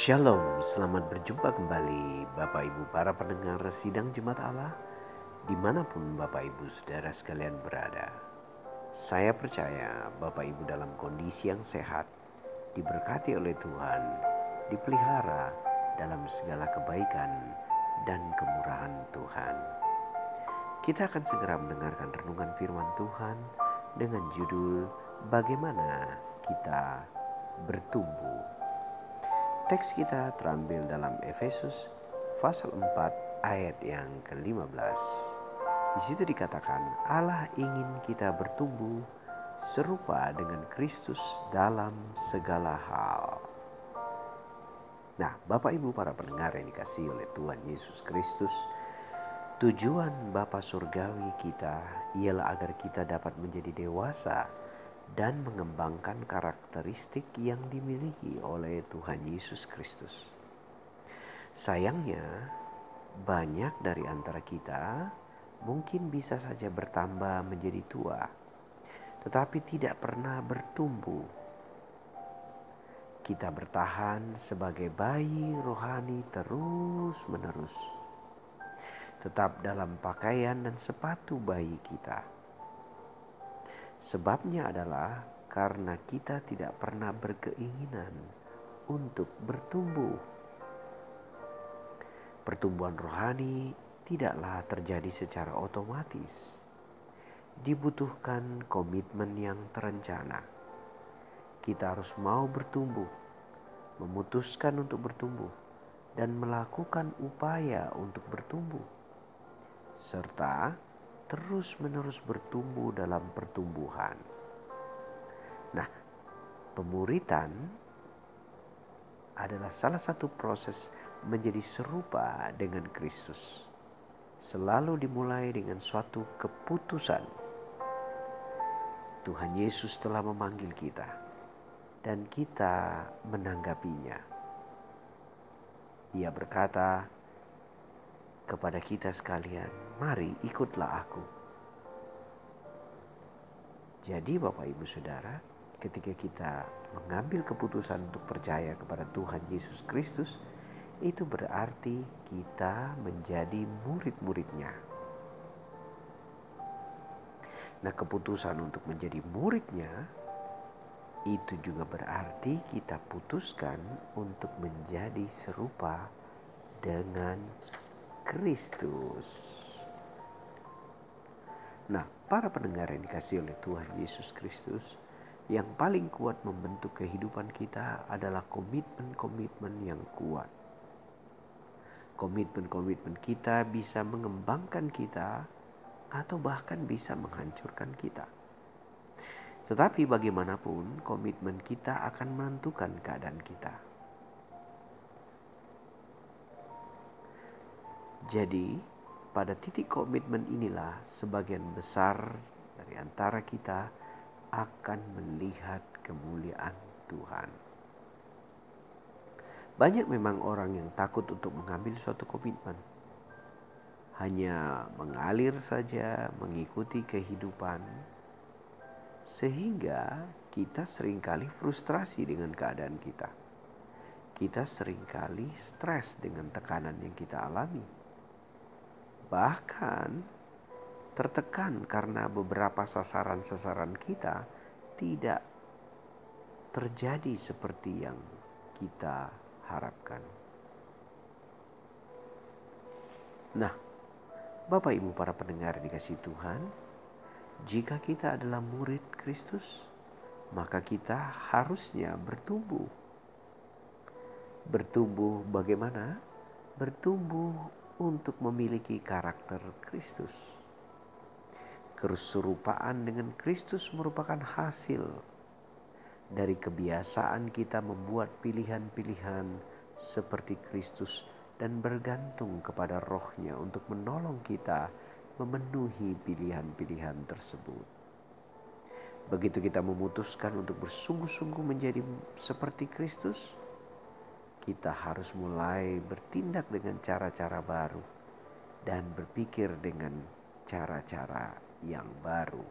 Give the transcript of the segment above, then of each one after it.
Shalom, selamat berjumpa kembali Bapak Ibu para pendengar sidang Jumat Allah di mana pun Bapak Ibu saudara sekalian berada. Saya percaya Bapak Ibu dalam kondisi yang sehat, diberkati oleh Tuhan, dipelihara dalam segala kebaikan dan kemurahan Tuhan. Kita akan segera mendengarkan renungan firman Tuhan dengan judul Bagaimana Kita Bertumbuh. Teks kita terambil dalam Efesus pasal 4 ayat yang ke-15. Di situ dikatakan Allah ingin kita bertumbuh serupa dengan Kristus dalam segala hal. Nah, Bapak Ibu para pendengar yang dikasih oleh Tuhan Yesus Kristus, tujuan Bapa surgawi kita ialah agar kita dapat menjadi dewasa dan mengembangkan karakteristik yang dimiliki oleh Tuhan Yesus Kristus. Sayangnya, banyak dari antara kita mungkin bisa saja bertambah menjadi tua, tetapi tidak pernah bertumbuh. Kita bertahan sebagai bayi rohani terus-menerus, tetap dalam pakaian dan sepatu bayi kita Sebabnya adalah karena kita tidak pernah berkeinginan untuk bertumbuh. Pertumbuhan rohani tidaklah terjadi secara otomatis. Dibutuhkan komitmen yang terencana. Kita harus mau bertumbuh, memutuskan untuk bertumbuh, dan melakukan upaya untuk bertumbuh, serta terus-menerus bertumbuh dalam pertumbuhan. Nah, pemuritan adalah salah satu proses menjadi serupa dengan Kristus. Selalu dimulai dengan suatu keputusan. Tuhan Yesus telah memanggil kita dan kita menanggapinya. Ia berkata, kepada kita sekalian, mari ikutlah aku. Jadi Bapak Ibu Saudara, ketika kita mengambil keputusan untuk percaya kepada Tuhan Yesus Kristus, itu berarti kita menjadi murid-muridnya. Nah keputusan untuk menjadi muridnya itu juga berarti kita putuskan untuk menjadi serupa dengan Kristus. Nah, para pendengar yang dikasih oleh Tuhan Yesus Kristus, yang paling kuat membentuk kehidupan kita adalah komitmen-komitmen yang kuat. Komitmen-komitmen kita bisa mengembangkan kita atau bahkan bisa menghancurkan kita. Tetapi bagaimanapun komitmen kita akan menentukan keadaan kita. Jadi, pada titik komitmen inilah sebagian besar dari antara kita akan melihat kemuliaan Tuhan. Banyak memang orang yang takut untuk mengambil suatu komitmen. Hanya mengalir saja mengikuti kehidupan sehingga kita sering kali frustrasi dengan keadaan kita. Kita sering kali stres dengan tekanan yang kita alami bahkan tertekan karena beberapa sasaran-sasaran kita tidak terjadi seperti yang kita harapkan. Nah, Bapak Ibu para pendengar dikasih Tuhan, jika kita adalah murid Kristus, maka kita harusnya bertumbuh. Bertumbuh bagaimana? Bertumbuh untuk memiliki karakter Kristus. Keserupaan dengan Kristus merupakan hasil dari kebiasaan kita membuat pilihan-pilihan seperti Kristus dan bergantung kepada rohnya untuk menolong kita memenuhi pilihan-pilihan tersebut. Begitu kita memutuskan untuk bersungguh-sungguh menjadi seperti Kristus, kita harus mulai bertindak dengan cara-cara baru dan berpikir dengan cara-cara yang baru.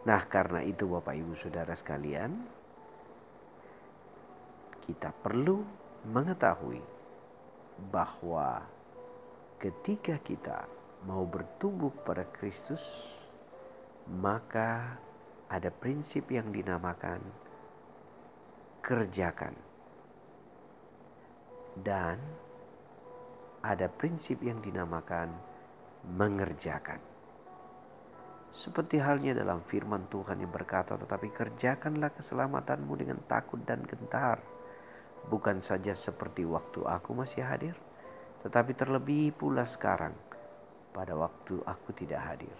Nah, karena itu, Bapak Ibu Saudara sekalian, kita perlu mengetahui bahwa ketika kita mau bertumbuh pada Kristus, maka ada prinsip yang dinamakan kerjakan. Dan ada prinsip yang dinamakan mengerjakan. Seperti halnya dalam firman Tuhan yang berkata, "Tetapi kerjakanlah keselamatanmu dengan takut dan gentar, bukan saja seperti waktu aku masih hadir, tetapi terlebih pula sekarang, pada waktu aku tidak hadir."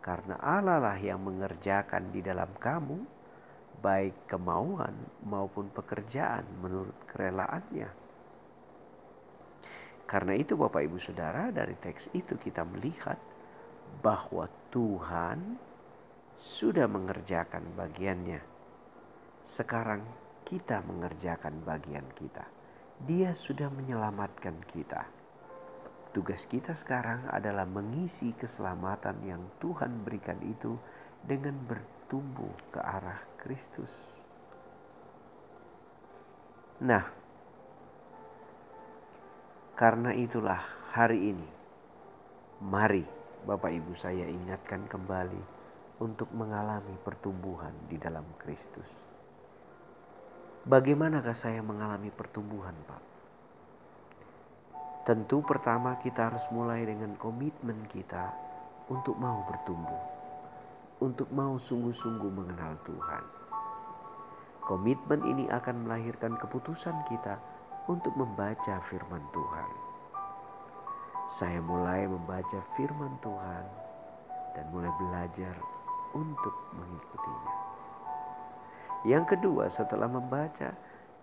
Karena Allah lah yang mengerjakan di dalam kamu, baik kemauan maupun pekerjaan menurut kerelaannya. Karena itu Bapak Ibu Saudara dari teks itu kita melihat bahwa Tuhan sudah mengerjakan bagiannya. Sekarang kita mengerjakan bagian kita. Dia sudah menyelamatkan kita. Tugas kita sekarang adalah mengisi keselamatan yang Tuhan berikan itu dengan bertumbuh ke arah Kristus. Nah, karena itulah hari ini, mari Bapak Ibu saya ingatkan kembali untuk mengalami pertumbuhan di dalam Kristus. Bagaimanakah saya mengalami pertumbuhan, Pak? Tentu pertama kita harus mulai dengan komitmen kita untuk mau bertumbuh, untuk mau sungguh-sungguh mengenal Tuhan. Komitmen ini akan melahirkan keputusan kita untuk membaca firman Tuhan saya mulai membaca firman Tuhan dan mulai belajar untuk mengikutinya. Yang kedua, setelah membaca,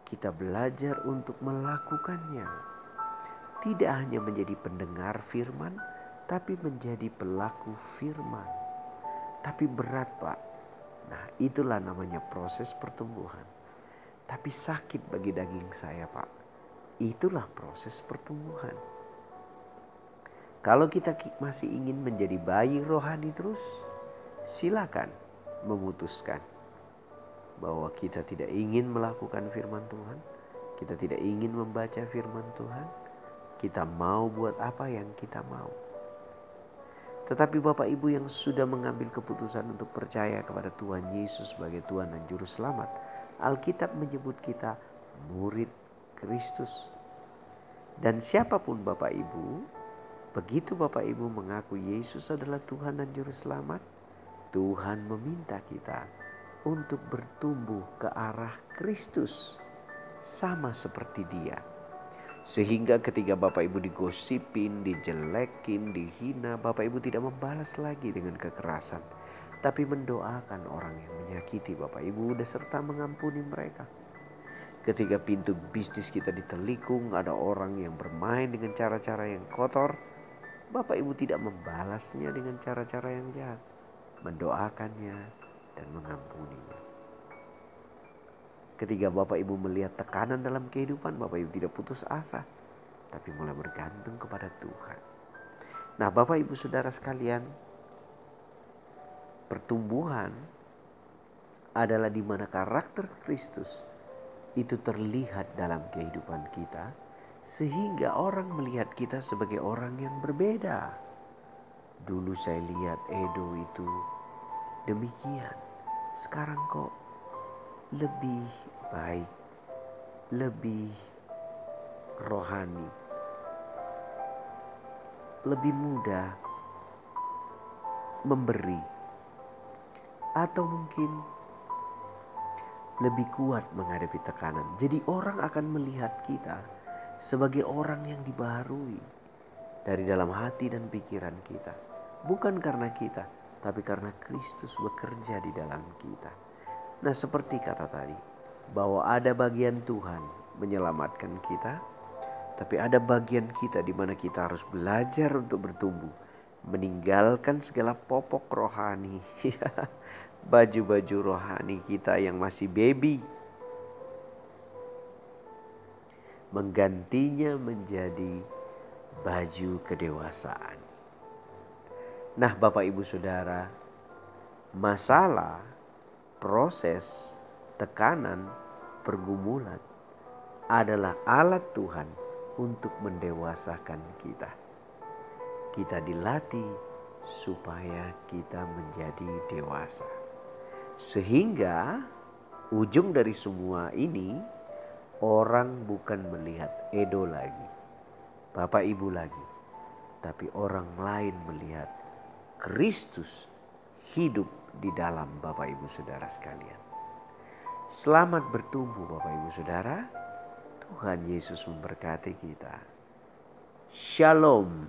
kita belajar untuk melakukannya. Tidak hanya menjadi pendengar firman, tapi menjadi pelaku firman. Tapi berat, Pak. Nah, itulah namanya proses pertumbuhan. Tapi sakit bagi daging saya, Pak. Itulah proses pertumbuhan. Kalau kita masih ingin menjadi bayi rohani terus, silakan memutuskan bahwa kita tidak ingin melakukan firman Tuhan, kita tidak ingin membaca firman Tuhan, kita mau buat apa yang kita mau. Tetapi Bapak Ibu yang sudah mengambil keputusan untuk percaya kepada Tuhan Yesus sebagai Tuhan dan Juru Selamat, Alkitab menyebut kita murid Kristus. Dan siapa pun Bapak Ibu Begitu Bapak Ibu mengaku Yesus adalah Tuhan dan Juru Selamat, Tuhan meminta kita untuk bertumbuh ke arah Kristus sama seperti dia. Sehingga ketika Bapak Ibu digosipin, dijelekin, dihina, Bapak Ibu tidak membalas lagi dengan kekerasan. Tapi mendoakan orang yang menyakiti Bapak Ibu serta mengampuni mereka. Ketika pintu bisnis kita ditelikung, ada orang yang bermain dengan cara-cara yang kotor, Bapak Ibu tidak membalasnya dengan cara-cara yang jahat, mendoakannya dan mengampuninya. Ketika Bapak Ibu melihat tekanan dalam kehidupan, Bapak Ibu tidak putus asa, tapi mulai bergantung kepada Tuhan. Nah, Bapak Ibu Saudara sekalian, pertumbuhan adalah di mana karakter Kristus itu terlihat dalam kehidupan kita sehingga orang melihat kita sebagai orang yang berbeda. Dulu saya lihat Edo itu demikian, sekarang kok lebih baik, lebih rohani, lebih mudah memberi, atau mungkin lebih kuat menghadapi tekanan. Jadi, orang akan melihat kita sebagai orang yang dibaharui dari dalam hati dan pikiran kita. Bukan karena kita, tapi karena Kristus bekerja di dalam kita. Nah, seperti kata tadi, bahwa ada bagian Tuhan menyelamatkan kita, tapi ada bagian kita di mana kita harus belajar untuk bertumbuh, meninggalkan segala popok rohani, baju-baju rohani kita yang masih baby, menggantinya menjadi baju kedewasaan. Nah, Bapak Ibu Saudara, masalah, proses, tekanan, pergumulan adalah alat Tuhan untuk mendewasakan kita. Kita dilatih supaya kita menjadi dewasa. Sehingga ujung dari semua ini orang bukan melihat Edo lagi, Bapak Ibu lagi, tapi orang lain melihat Kristus hidup di dalam Bapak Ibu Saudara sekalian. Selamat bertumbuh Bapak Ibu Saudara. Tuhan Yesus memberkati kita. Shalom.